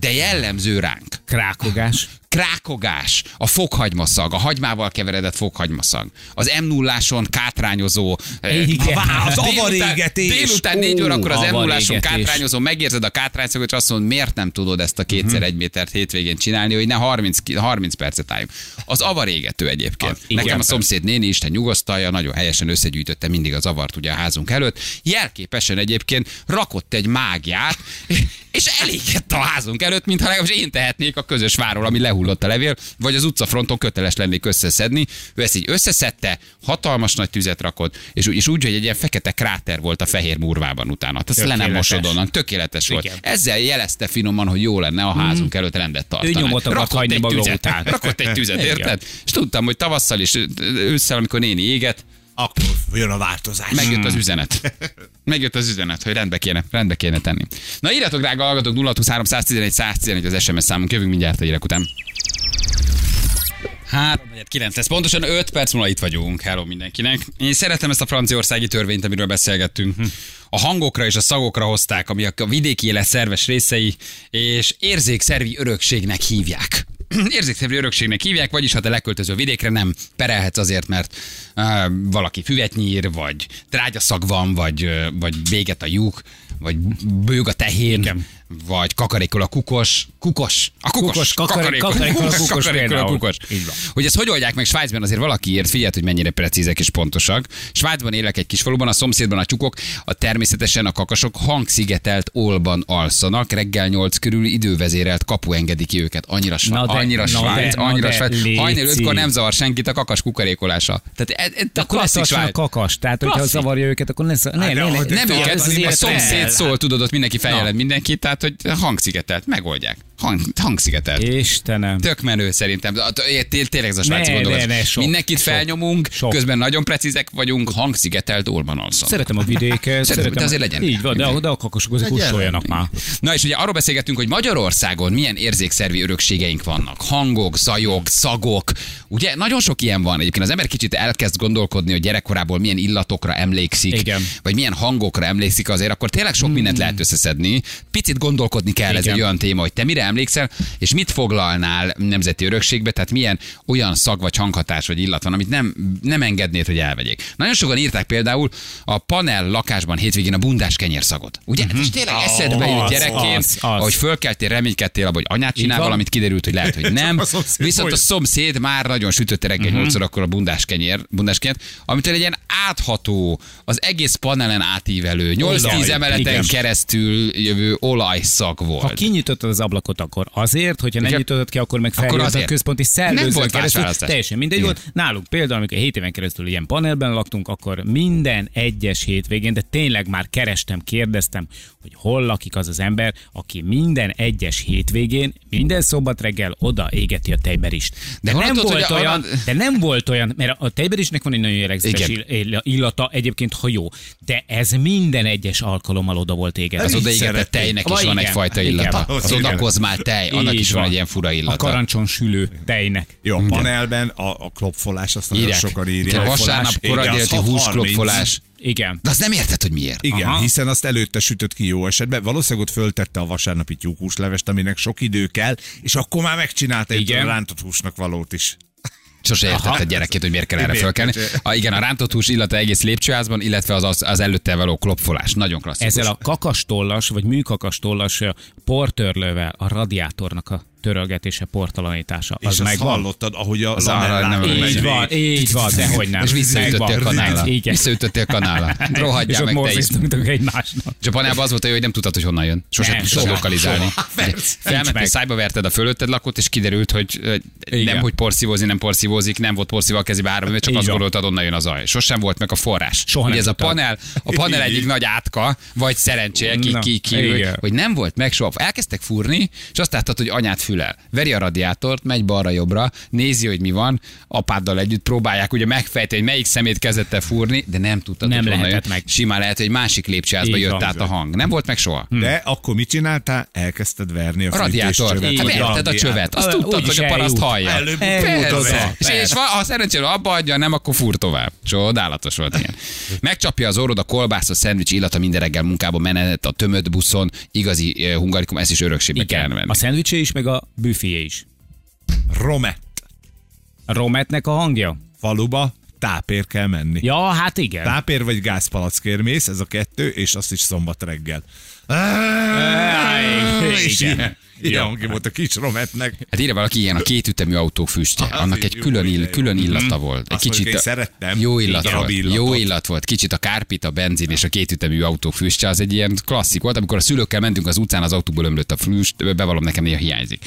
Speaker 1: de jellemző ránk.
Speaker 2: Krákogás.
Speaker 1: Krákogás, a fokhagymaszag, a hagymával keveredett fokhagymaszag, az m 0 kátrányozó, eh,
Speaker 2: Igen.
Speaker 3: Vá, az <laughs> avarégetés.
Speaker 1: Délután négy órakor az m 0
Speaker 2: avarégetés.
Speaker 1: kátrányozó, megérzed a kátrányszagot, és azt mondod, miért nem tudod ezt a
Speaker 2: Mhm.
Speaker 1: kétszer egy métert hétvégén csinálni, hogy ne 30, ki- 30 percet álljunk. Az avarégető egyébként.
Speaker 2: igen.
Speaker 1: Nekem a szomszéd néni, Isten nyugosztalja, nagyon helyesen összegyűjtötte mindig az avart ugye a házunk előtt. Jelképesen egyébként rakott egy mágiát, és elégett a házunk előtt, mintha legalábbis én tehetnék a közös váról, ami lehullott a levél, vagy az utcafronton köteles lennék összeszedni. Ő ezt így összeszedte, hatalmas nagy tüzet rakott, és úgy, és úgy hogy egy ilyen fekete kráter volt a fehér murvában utána. Tehát le nem mosod onnan, tökéletes volt.
Speaker 2: Igen.
Speaker 1: Ezzel jelezte finoman, hogy jó lenne a házunk előtt rendet tartani.
Speaker 2: nyomotokat hagyni maga után. <laughs>
Speaker 1: Rakott egy tüzet, érted? És tudtam, hogy tavasszal és ősszel, amikor néni éget,
Speaker 3: Akkor jön a változás.
Speaker 1: Megjött az üzenet. Megjött az üzenet, hogy rendbe kéne, rendbe kéne tenni. Na írjatok, drága hallgatók, 023 111 111 az SMS számunk, jövünk mindjárt a hírek után. 3 9 lesz. Pontosan 5 perc múlva itt vagyunk. Hello mindenkinek. Én szeretem ezt a franciaországi törvényt, amiről beszélgettünk. A hangokra és a szagokra hozták, ami a vidéki élet szerves részei, és érzékszervi örökségnek hívják. <clears throat> Érzékszervi örökségnek hívják, vagyis ha te leköltöző vidékre nem perelhetsz azért, mert uh, valaki füvet nyír, vagy trágyaszag van, vagy, uh, vagy véget a lyuk, vagy bőg a tehén,
Speaker 2: Igen.
Speaker 1: Vagy kakarékol a kukos. Kukos! A kukos!
Speaker 2: Kukos, a kukos
Speaker 1: Kakarékol a kukos.
Speaker 2: Így van.
Speaker 1: Hogy ezt hogy oldják meg Svájcban, azért valaki írt, figyeld, hogy mennyire precízek és pontosak. Svájcban élek egy kis faluban, a szomszédban a tyúkok, a természetesen a kakasok hangszigetelt olban alszanak, reggel nyolc körül idővezérelt kapu engedi ki őket. Annyira,
Speaker 2: Na de-
Speaker 1: annyira Svájc,
Speaker 2: de-
Speaker 1: annyira Svájc. Hajnal ötkor nem zavar senkit a kakas kukarékolása. Tehát ez, ez a klasszik
Speaker 2: a kakas. Tehát, hogyha zavarja őket, akkor ne, ne, ne,
Speaker 3: de-
Speaker 2: ne,
Speaker 3: de-
Speaker 1: Nem
Speaker 3: Tudod,
Speaker 1: őket,
Speaker 3: az
Speaker 1: a
Speaker 3: élet
Speaker 1: szomszéd
Speaker 3: el.
Speaker 1: szól, tudod, ott mindenki feljelent mindenkit, tehát hogy hangszigetelt, megoldják. Hang, hangszigetelt.
Speaker 2: Istenem.
Speaker 1: Tök menő szerintem. Tényleg ez a svájci
Speaker 2: sok,
Speaker 1: Mindenkit
Speaker 2: sok,
Speaker 1: felnyomunk,
Speaker 2: sok.
Speaker 1: közben nagyon precízek vagyunk, hangszigetelt olban alszom.
Speaker 2: Szeretem a vidéket. <laughs>
Speaker 1: Szeretem, de azért legyen.
Speaker 2: Így van, de, de a azok
Speaker 3: Legyen.
Speaker 2: kussoljanak már.
Speaker 1: Na és ugye arról beszélgettünk, hogy Magyarországon milyen érzékszervi örökségeink vannak. Hangok, zajok, szagok. Ugye nagyon sok ilyen van. Egyébként az ember kicsit elkezd gondolkodni, hogy gyerekkorából milyen illatokra emlékszik,
Speaker 2: Igen.
Speaker 1: vagy milyen hangokra emlékszik azért, akkor tényleg sok mindent lehet összeszedni. Picit gondolkodni kell, ez
Speaker 2: Igen.
Speaker 1: egy olyan téma, hogy te mire emlékszel, és mit foglalnál nemzeti örökségbe, tehát milyen olyan szag vagy hanghatás vagy illat van, amit nem, nem engednéd, hogy elvegyék. Nagyon sokan írták például a panel lakásban hétvégén a bundás kenyérszagot. Ugye? Ez is tényleg eszedbe jut gyerekként, ahogy fölkeltél, reménykedtél abba, hogy anyát csinál valamit, kiderült, hogy lehet, hogy nem.
Speaker 3: A
Speaker 1: Viszont a szomszéd már nagyon sütötte reggel
Speaker 2: Mhm.
Speaker 1: 8 akkor a bundás kenyér, bundás kenyért, amitől egy ilyen átható, az egész panelen átívelő, 8-10
Speaker 2: Olaj,
Speaker 1: emeleten
Speaker 2: igen.
Speaker 1: keresztül jövő olajszag volt.
Speaker 2: Ha kinyitottad az ablakot akkor azért, hogyha nem nyitottad ki, akkor meg
Speaker 1: Akkor
Speaker 2: feljött a központi
Speaker 1: volt
Speaker 2: keresztül. Teljesen mindegy
Speaker 1: Igen.
Speaker 2: volt. Nálunk például, amikor 7 éven keresztül ilyen panelben laktunk, akkor minden egyes hétvégén, de tényleg már kerestem, kérdeztem, hogy hol lakik az az ember, aki minden egyes hétvégén, minden szombat reggel oda égeti a tejberist. De,
Speaker 1: honnan
Speaker 2: nem
Speaker 1: tudod,
Speaker 2: volt olyan,
Speaker 1: arra-
Speaker 2: de nem volt olyan, mert a tejberisnek van egy nagyon jellegzetes illata, egyébként ha jó, de ez minden egyes alkalommal oda volt égetve.
Speaker 1: Az odaégetett tejnek is van egyfajta illata.
Speaker 3: Az
Speaker 1: Az odakozmál tej, annak
Speaker 2: Így
Speaker 1: is van egy ilyen fura
Speaker 2: A
Speaker 1: illata.
Speaker 2: karancson sülő tejnek.
Speaker 3: Jó, a panelben a, a klopfolás, azt nagyon sokan írják.
Speaker 1: Igen, vasárnap délután
Speaker 3: 6.30.
Speaker 1: húsklopfolás.
Speaker 2: Igen.
Speaker 1: De azt nem érted, hogy miért.
Speaker 3: Igen,
Speaker 2: Aha.
Speaker 3: hiszen azt előtte sütött ki jó esetben. Valószínűleg ott föltette a vasárnapi tyúkhúslevest, aminek sok idő kell, és akkor már megcsinálta egy a rántott húsnak valót is.
Speaker 1: Sose értette gyerekét, hogy miért kell erre fölkelni. A, igen, a rántott hús illata egész lépcsőházban, illetve az, az, az előtte való klopfolás. Nagyon klasszikus.
Speaker 2: Ezzel a kakastollas, vagy műkakastollas portörlővel a radiátornak a törölgetése, portalanítása.
Speaker 3: És
Speaker 2: Az
Speaker 3: azt
Speaker 2: megvan.
Speaker 3: hallottad, ahogy a lamellán
Speaker 1: nem
Speaker 3: megy
Speaker 2: Így van, így van, de hogy nem.
Speaker 1: és visszaütöttél.
Speaker 2: Igen.
Speaker 1: Visszaütöttél. <laughs>
Speaker 2: És
Speaker 1: Rohadjál meg te is.
Speaker 2: egymásnak.
Speaker 1: És a panelban az volt hogy nem tudtad, hogy honnan jön. Sose tudtad lokalizálni. Felmentél,
Speaker 2: meg.
Speaker 1: szájba verted a fölötted lakott, és kiderült, hogy nem, hogy porszívózni, nem porszívózik, nem volt porszívó a kezébe három csak
Speaker 2: Így
Speaker 1: azt gondoltad, onnan jön a zaj. Sosem volt meg a forrás.
Speaker 2: Soha
Speaker 1: Ugye ez a panel, a panel egyik nagy átka, vagy szerencséje, ki, ki, ki, hogy nem volt meg soha. Elkezdtek fúrni, és azt láttad, hogy anyát fülel. Veri a radiátort, megy balra-jobbra, nézi, hogy mi van, apáddal együtt próbálják ugye megfejteni, hogy melyik szemét kezdett el fúrni, de nem tudtad,
Speaker 2: Nem
Speaker 1: hogy
Speaker 2: lehetett meg.
Speaker 1: Simán lehet, hogy egy másik lépcsőházba jött
Speaker 2: van.
Speaker 1: át a hang. Nem volt meg soha.
Speaker 3: De akkor mit csináltál? Elkezdted verni a,
Speaker 1: A radiátor.
Speaker 3: fűtéscsövet.
Speaker 1: Hát a csövet. Azt tudtad, hogy a paraszt hallja. És, ha szerencsére abba adja, nem, akkor fúr tovább. Csodálatos volt ilyen. Megcsapja az orrod a kolbász, a szendvics illata minden reggel munkába menet, a tömött buszon, igazi eh, hungarikum, ezt is örökségbe kellene
Speaker 2: Igen.
Speaker 1: venni.
Speaker 2: A szendvicsé is, meg a büféjé is.
Speaker 3: Romett.
Speaker 2: A Rometnek a hangja?
Speaker 3: Faluba tápér kell menni.
Speaker 2: Ja, hát igen.
Speaker 3: Tápér vagy gázpalackért mész, ez a kettő, és azt is szombat reggel. És
Speaker 2: igen.
Speaker 3: ilyen, hangja volt a kis rometnek.
Speaker 1: Hát írja valaki ilyen a kétütemű autó füstje.
Speaker 3: Az
Speaker 1: Annak egy külön, ill, külön illata volt. Egy
Speaker 3: Azt mondjuk,
Speaker 1: a-
Speaker 3: szerettem.
Speaker 1: Jó illat volt. Jó illat volt. Kicsit a kárpit, a benzin és a kétütemű autó füstje, az egy ilyen klasszik volt. Amikor a szülőkkel mentünk az utcán, az autóból ömlött a füst, bevallom nekem néha hiányzik.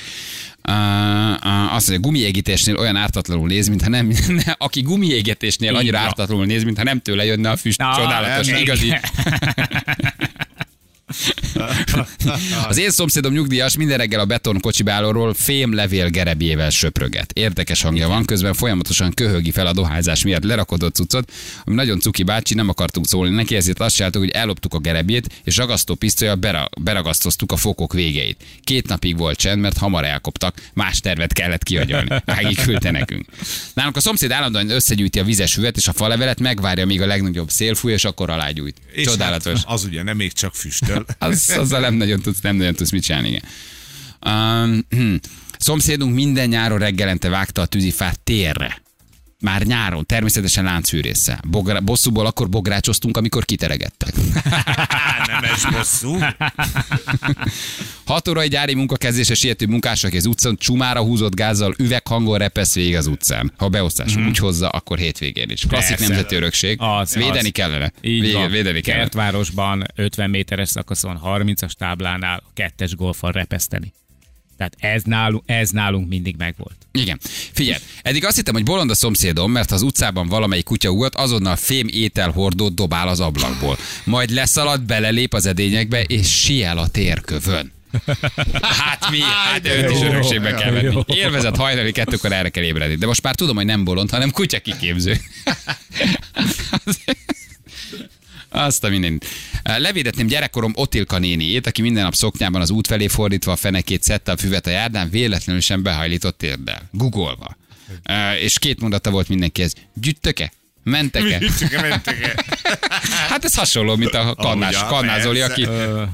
Speaker 1: Uh, azt mondja, gumiégítésnél olyan ártatlanul néz, mintha nem, <laughs> ne, aki gumiégetésnél
Speaker 2: Így
Speaker 1: annyira ártatlanul néz, mintha nem tőle jönne a füst.
Speaker 2: Na,
Speaker 1: Csodálatos, igazi. <laughs> Az én szomszédom nyugdíjas minden reggel a beton kocsibálóról fém levél gerebjével söpröget. Érdekes hangja van, közben folyamatosan köhögi fel a dohányzás miatt lerakodott cuccot, ami nagyon cuki bácsi, nem akartunk szólni neki, ezért azt csináltuk, hogy elloptuk a gerebjét, és ragasztó pisztolya bera, beragasztoztuk a fokok végeit. Két napig volt csend, mert hamar elkoptak, más tervet kellett kiagyalni. Ági küldte nekünk. Nálunk a szomszéd állandóan összegyűjti a vizes füvet és a falevelet, megvárja, míg a legnagyobb szél fúj, és akkor alágyújt.
Speaker 3: És
Speaker 1: Csodálatos.
Speaker 3: Hát az ugye nem még csak füstöl.
Speaker 1: Az, azzal nem nagyon tudsz, nem nagyon tudsz mit csinálni, igen. Um, szomszédunk minden nyáron reggelente vágta a tűzifát térre. Már nyáron, természetesen láncfűrészsel. Bogra, bosszúból akkor bográcsoztunk, amikor kiteregettek. <laughs>
Speaker 3: Nemes bosszú.
Speaker 1: 6 órai gyári munkakezdése siető munkások az utcán csumára húzott gázzal üveghangon repesz végig az utcán. Ha beosztás úgy hozza, akkor hétvégén is. Klasszik
Speaker 2: Persze.
Speaker 1: nemzeti örökség.
Speaker 2: Az,
Speaker 1: védeni
Speaker 2: az.
Speaker 1: kellene.
Speaker 2: Így
Speaker 1: Vége-
Speaker 2: van.
Speaker 1: Védeni kellene.
Speaker 2: Kertvárosban 50 méteres szakaszon 30-as táblánál kettes golfal repeszteni. Tehát ez nálunk, ez nálunk mindig megvolt.
Speaker 1: Igen. Figyelj, eddig azt hittem, hogy bolond a szomszédom, mert ha az utcában valamelyik kutya ugat, azonnal fém ételhordót dobál az ablakból. Majd leszalad, belelép az edényekbe, és siel a térkövön. Hát mi? Hát őt is örökségbe kell venni. Élvezett hajnali kettőkor erre kell ébredni. De most már tudom, hogy nem bolond, hanem kutya kiképző. <laughs> Azt a minden. Levédetném gyerekkorom Otilka néniét, aki minden nap szoknyában az út felé fordítva a fenekét szedte a füvet a járdán, véletlenül sem behajlított térdel. Googolva. Uh, és két mondata volt mindenkihez. Gyüttök-e? Mentek-e? <laughs> <laughs> Hát ez hasonló, mint a kannás,
Speaker 3: Ahogy a-
Speaker 1: kannázoli, aki,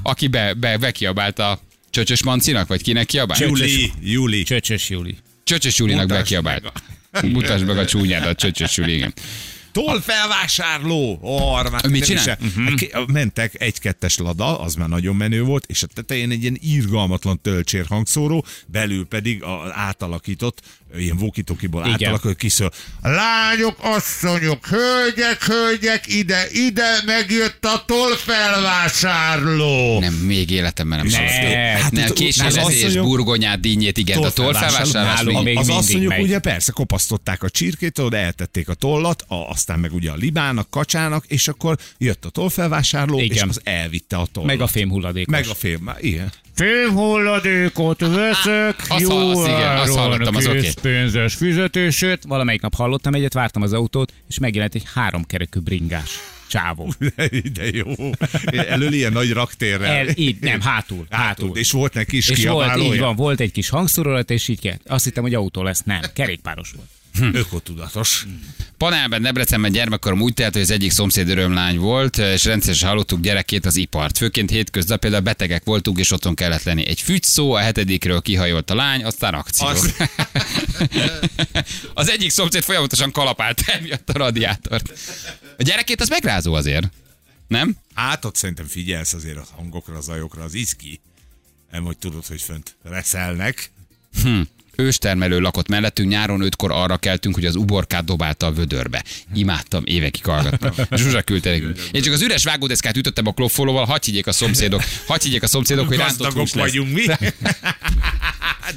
Speaker 1: aki be, be, bekiabált a Csöcsös Mancinak, vagy kinek kiabált?
Speaker 3: Júli, Júli.
Speaker 2: Csöcsös Júli.
Speaker 1: Csöcsös Julinak
Speaker 3: Mutasd
Speaker 1: bekiabált. Mutasd meg a csúnyádat, Csöcsös Juli, igen.
Speaker 3: Tollfelvásárló! Ó, már
Speaker 1: Mit csinál?
Speaker 3: el- Hát Mentek egy-kettes lada, az már nagyon menő volt, és a tetején egy ilyen irgalmatlan tölcsér hangszóró, belül pedig az átalakított, ilyen vokitokiból átalakított kiszól. Lányok, asszonyok, hölgyek, hölgyek, ide, ide megjött a tollfelvásárló!
Speaker 1: Nem, még életemben nem
Speaker 2: Ne,
Speaker 1: szóltam.
Speaker 2: hát
Speaker 1: Nem,
Speaker 3: az asszonyok-
Speaker 1: burgonyát, dínyét, igen, a még
Speaker 3: az asszonyok ugye persze kopasztották a csirkét, oda eltették a tollat, a, aztán meg ugye a libának, kacsának, és akkor jött a tollfelvásárló, és
Speaker 2: Igen.
Speaker 3: az elvitte a tollat.
Speaker 2: Meg a fémhulladékos.
Speaker 3: Meg a film, már ilyen.
Speaker 2: Fémhulladékot veszek,
Speaker 1: Azt
Speaker 2: jó
Speaker 1: azt igen, azt hallottam, az oké.
Speaker 2: készpénzes fizetését. Valamelyik nap hallottam egyet, vártam az autót, és megjelent egy háromkerekű bringás csávó. <laughs>
Speaker 3: De, jó. Elől ilyen nagy raktérrel.
Speaker 2: El, így, nem, hátul, hátul.
Speaker 3: És volt neki is
Speaker 2: És volt, így van, volt egy kis hangszórolat, és így kell. Azt hittem, hogy autó lesz. Nem, kerékpáros volt.
Speaker 3: Ökotudatos.
Speaker 1: Panelben, Debrecenben gyermekkorom úgy telt, hogy az egyik szomszéd örömlány volt, és rendszeresen hallottuk gyerekét az ipart. Főként hétköznap például betegek voltunk, és otthon kellett lenni. Egy fügy szó, a hetedikről kihajolt a lány, aztán akció. Az, <laughs>
Speaker 3: Az-
Speaker 1: egyik szomszéd folyamatosan kalapált emiatt a radiátort. A gyerekét az megrázó azért. Nem?
Speaker 3: Hát ott szerintem figyelsz azért a hangokra, a zajokra, az izgi. Nem, hogy tudod, hogy fönt reszelnek.
Speaker 1: Őstermelő lakott mellettünk, nyáron ötkor arra keltünk, hogy az uborkát dobálta a vödörbe. Imádtam, évekig hallgattam. <laughs> Zsuzsa küldte nekünk. Én csak az üres vágódeszkát ütöttem a kloffolóval, hadd higgyék a szomszédok, hadd higgyék a szomszédok, hogy rántott hús lesz.
Speaker 3: vagyunk mi. <laughs>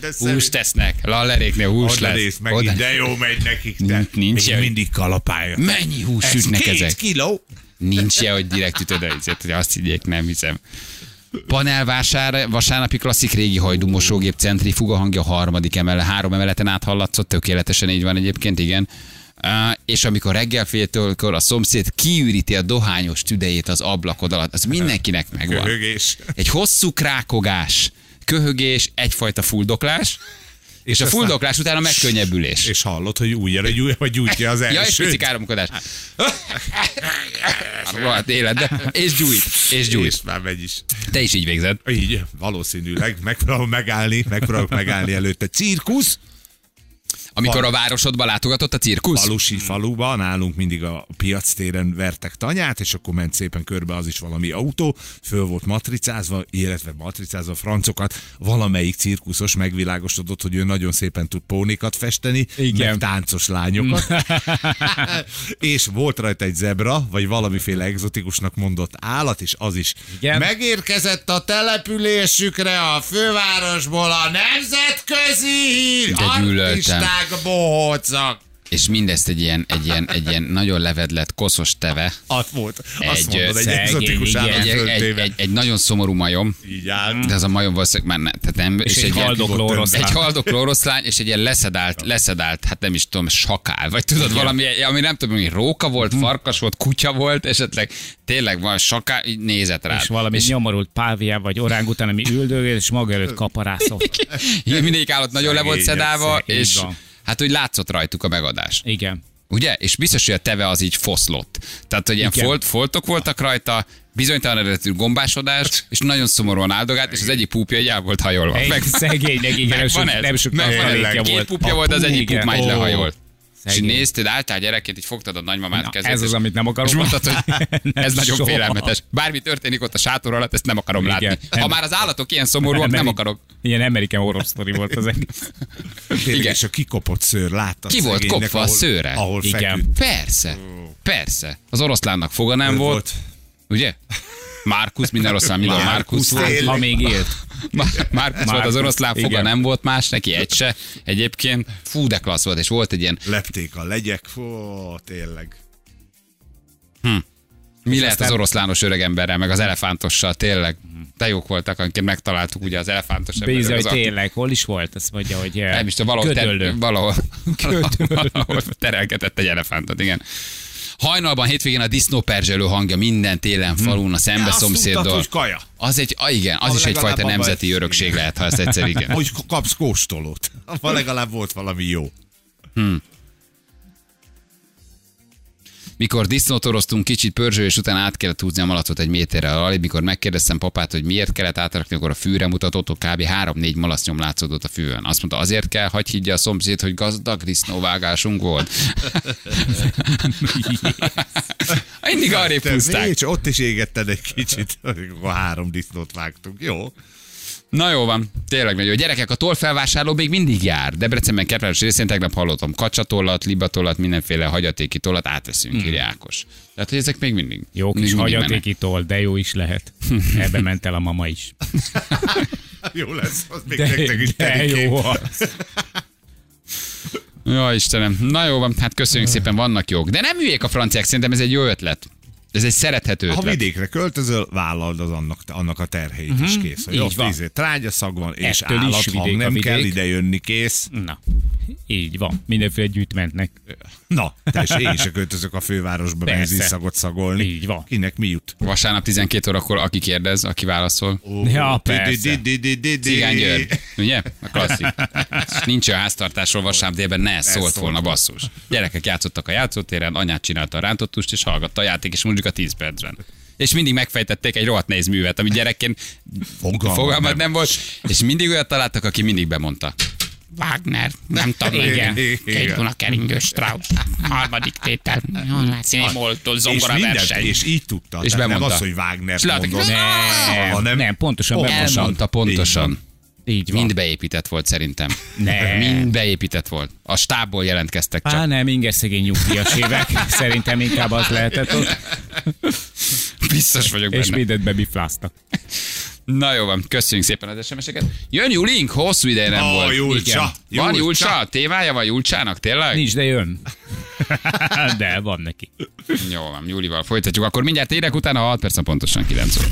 Speaker 3: De
Speaker 1: Hús tesznek, lalleréknél hús
Speaker 3: Oda
Speaker 1: lesz.
Speaker 3: meg,
Speaker 1: Oda-
Speaker 3: de jó megy nekik. De
Speaker 1: Nincs- nincs
Speaker 3: Még mindig kalapálja.
Speaker 1: Mennyi hús
Speaker 3: Ez
Speaker 1: sütnek
Speaker 3: két
Speaker 1: ezek?
Speaker 3: kiló.
Speaker 1: Nincs ilyen, hogy direkt ütöd a hogy azt higgyék, nem hiszem. Panelvásár, vasárnapi klasszik régi hajdúmosógép centrifuga hangja harmadik emele, három emeleten áthallatszott, tökéletesen így van egyébként, igen. Uh, és amikor reggel féltől a szomszéd kiüríti a dohányos tüdejét az ablakod alatt, az mindenkinek megvan.
Speaker 3: Köhögés.
Speaker 1: Egy hosszú krákogás, köhögés, egyfajta fuldoklás, és a fuldoklás után a megkönnyebbülés.
Speaker 3: És hallod, hogy újra gyújja, vagy gyújtja az
Speaker 1: Ja, és pici káromkodás. Rohadt életbe. És gyújt, és gyújt.
Speaker 3: És már megy is.
Speaker 1: Te is így végzed.
Speaker 3: Így, valószínűleg. Megpróbálom megállni, megpróbálok megállni előtte. Cirkusz,
Speaker 1: Amikor a városodba látogatott a cirkusz?
Speaker 3: falusi faluba, nálunk mindig a piac téren vertek tanyát, és akkor ment szépen körbe az is valami autó, föl volt matricázva, illetve matricázva francokat, valamelyik cirkuszos megvilágosodott, hogy ő nagyon szépen tud pónikat festeni,
Speaker 2: Igen.
Speaker 3: meg táncos lányokat. <laughs> és volt rajta egy zebra, vagy valamiféle egzotikusnak mondott állat, és az is
Speaker 2: Igen.
Speaker 3: megérkezett a településükre a fővárosból a nemzetközi hír,
Speaker 1: Gyűlöltem.
Speaker 3: artisták, bohócok.
Speaker 1: És mindezt egy ilyen, egy ilyen, egy ilyen nagyon levedlet, koszos teve.
Speaker 3: Ott volt. Azt
Speaker 1: Egy,
Speaker 3: mondod, egy egzotikus
Speaker 2: igen.
Speaker 1: Egy, egy, egy, egy, egy nagyon szomorú majom,
Speaker 3: Így áll.
Speaker 1: de az a majom valószínűleg már ne, tehát nem.
Speaker 2: És egy
Speaker 1: ilyen-
Speaker 2: haldokló
Speaker 3: Egy
Speaker 2: oroszlán.
Speaker 1: Egy haldokló oroszlány, és egy ilyen leszedált, leszedált, hát nem is tudom, sakál, vagy tudod, valami, ami nem tudom, hogy róka volt,
Speaker 2: Hm.
Speaker 1: farkas volt, kutya volt, esetleg tényleg van sakál, így nézett rá.
Speaker 2: És valami és nyomorult pávia vagy orángután, ami üldögél, és maga előtt kaparászott.
Speaker 1: Igen, mindegyik állat nagyon le volt szedálva, és
Speaker 2: van.
Speaker 1: Hát úgy látszott rajtuk a megadás.
Speaker 2: Igen.
Speaker 1: Ugye? És biztos, hogy a teve az így foszlott. Tehát, hogy ilyen
Speaker 2: Igen.
Speaker 1: folt, foltok voltak rajta, bizonytalan eredetű gombásodás, és nagyon szomorúan áldogált, és az egyik púpja el volt hajolva.
Speaker 2: Egy szegénynek, igen, nem
Speaker 1: Megvan
Speaker 2: sok,
Speaker 1: ez.
Speaker 2: nem sok
Speaker 1: ez.
Speaker 2: tartalékja
Speaker 1: Két
Speaker 2: volt.
Speaker 1: pupja
Speaker 2: A
Speaker 1: volt, az egyik pup már így Lehajolt. És
Speaker 2: szegény.
Speaker 1: nézted, álltál gyerekként, így fogtad a nagymamát
Speaker 2: Na,
Speaker 1: kezét.
Speaker 2: ez az,
Speaker 1: és-
Speaker 2: amit nem akarok.
Speaker 1: És mondtad, hogy <laughs>
Speaker 2: Nem,
Speaker 1: ez nagyon
Speaker 2: soha.
Speaker 1: félelmetes. Bármi történik ott a sátor alatt, ezt nem akarom
Speaker 2: Igen.
Speaker 1: látni. Ha
Speaker 2: Nem.
Speaker 1: már az állatok ilyen szomorúak, nem akarok.
Speaker 2: Ilyen American Horror Story volt az egész. <laughs>
Speaker 1: Igen.
Speaker 3: És a kikopott szőr, láttad
Speaker 1: Ki volt kopva a szőre?
Speaker 3: Ahol
Speaker 2: Igen.
Speaker 3: feküdt.
Speaker 1: Persze, persze. Az oroszlánnak foga nem
Speaker 3: Ő
Speaker 1: volt, ugye? Márkusz, minden oroszlán, minden
Speaker 3: Márkusz,
Speaker 1: Márkusz volt.
Speaker 2: Ha még élt.
Speaker 1: Má- Márkusz volt az oroszlán, foga nem volt más, neki egy se. Egyébként fú, de klassz volt, és volt egy ilyen,
Speaker 3: Lepték a legyek, fó, tényleg.
Speaker 1: mi lehet
Speaker 2: aztán-
Speaker 1: az oroszlános öregemberrel, meg az elefántossal, tényleg. De jók voltak, akiket megtaláltuk ugye az elefántos emberek,
Speaker 2: hogy
Speaker 1: az
Speaker 2: tényleg, hol is volt? Azt mondja, hogy
Speaker 1: Nem is tudom, valahol, ter, valahol, <laughs> valahol terelgetett egy elefántot, igen. Hajnalban hétvégén a disznóperzselő hangja minden télen falun a szembe
Speaker 3: Azt tudtad,
Speaker 1: szomszéddal.
Speaker 3: hogy kaja.
Speaker 1: Az egy, ah, igen, az
Speaker 3: Ha
Speaker 1: is egyfajta nemzeti örökség lehet, ha ezt egyszer igen.
Speaker 3: Hogy kapsz kóstolót. Ha legalább volt valami jó.
Speaker 1: Mikor disznótoroztunk kicsit pörzső, és utána át kellett húzni a malacot egy méterrel alig, mikor megkérdeztem papát, hogy miért kellett átrakni, akkor a fűre mutatott, ott kb. 3-4 malacnyom látszódott a fűön. Azt mondta, azért kell, hagyj higgye a szomszéd, hogy gazdag disznóvágásunk volt. <laughs> Mindig arrébb húzták.
Speaker 3: nincs, ott is égetted egy kicsit, amikor három disznót vágtunk. Jó.
Speaker 1: Na jó van, tényleg nagyon jó. Gyerekek, a tollfelvásárló még mindig jár. Debrecenben Kertváros részén tegnap hallottam kacsatollat, libatollat, mindenféle hagyatéki tollat átveszünk, hmm. írja Ákos. Tehát, hogy ezek még mindig.
Speaker 2: Jó kis
Speaker 1: mindig
Speaker 2: hagyatéki toll, de jó is lehet. Ebbe ment el a mama is. <laughs>
Speaker 3: Jó lesz, az még
Speaker 2: De,
Speaker 3: nektek is
Speaker 2: de
Speaker 3: terikén.
Speaker 2: jó az.
Speaker 1: Ja, Istenem. Na jó van, hát köszönjük szépen, vannak jók. De nem hülyék a franciák, szerintem ez egy jó ötlet. Ez egy szerethető
Speaker 3: Ha
Speaker 1: ötlet.
Speaker 3: vidékre költözöl, vállald az annak, annak a terheit uh-huh. is kész. Hogy
Speaker 2: Így
Speaker 3: ott
Speaker 2: van.
Speaker 3: izé, trágyaszag van, és
Speaker 2: Ettől is
Speaker 3: állathang,
Speaker 2: a
Speaker 3: nem
Speaker 2: vidék.
Speaker 3: kell ide jönni, kész.
Speaker 2: Na, így van. Mindenféle gyűjtmentnek.
Speaker 3: Na, tessék, én se költözök a fővárosba benzinszagot szagolni.
Speaker 2: Így van.
Speaker 3: Kinek mi jut?
Speaker 1: Vasárnap 12 órakor, aki kérdez, aki válaszol.
Speaker 2: Ja, persze.
Speaker 1: Cigány György, ugye? A klasszik. Nincs a háztartásról vasárnap délben, ne szólt
Speaker 3: szólt
Speaker 1: volna basszus. Gyerekek játszottak a játszótéren, anyát csinálta a rántottust, és hallgatta a játék és mondjuk a 10 percben. És mindig megfejtették egy rohadt nehéz művet, ami gyerekként fogalmad
Speaker 3: nem.
Speaker 1: nem volt, és mindig olyat találtak, aki mindig bemondta. Wagner, nem tudom,
Speaker 2: Igen.
Speaker 1: Két Duna keringő Strauss, harmadik tétel, színmoltól
Speaker 3: És,
Speaker 1: zongora
Speaker 3: mindent,
Speaker 1: verseny.
Speaker 3: és így tudta.
Speaker 1: És
Speaker 3: Tehát nem
Speaker 1: bemondta.
Speaker 3: az, hogy Wagner
Speaker 1: És
Speaker 3: mondott,
Speaker 2: Nem,
Speaker 3: hanem
Speaker 2: nem, pontosan bemondta.
Speaker 1: Elmondta pontosan.
Speaker 2: Így van.
Speaker 1: Mind beépített volt szerintem.
Speaker 2: Ne.
Speaker 1: Mind beépített volt. A stábból jelentkeztek csak.
Speaker 2: Á, nem, inges szegény nyugdíjas évek. <laughs> Szerintem inkább az lehetett ott.
Speaker 1: Biztos vagyok
Speaker 2: És
Speaker 1: benne.
Speaker 2: mindent bebifláztak.
Speaker 1: Na jó van, köszönjük szépen az SMS-eket. Jön Julink, hosszú ideje nem
Speaker 3: Ó,
Speaker 1: volt.
Speaker 3: Julcsa,
Speaker 1: Igen. Van
Speaker 3: Julcsa.
Speaker 1: Julcsa? Témája van Julcsának, tényleg?
Speaker 2: Nincs, de jön. <laughs> de van neki.
Speaker 1: Jó van, Júlival folytatjuk. Akkor mindjárt érek utána 6 perc, pontosan 9 óra.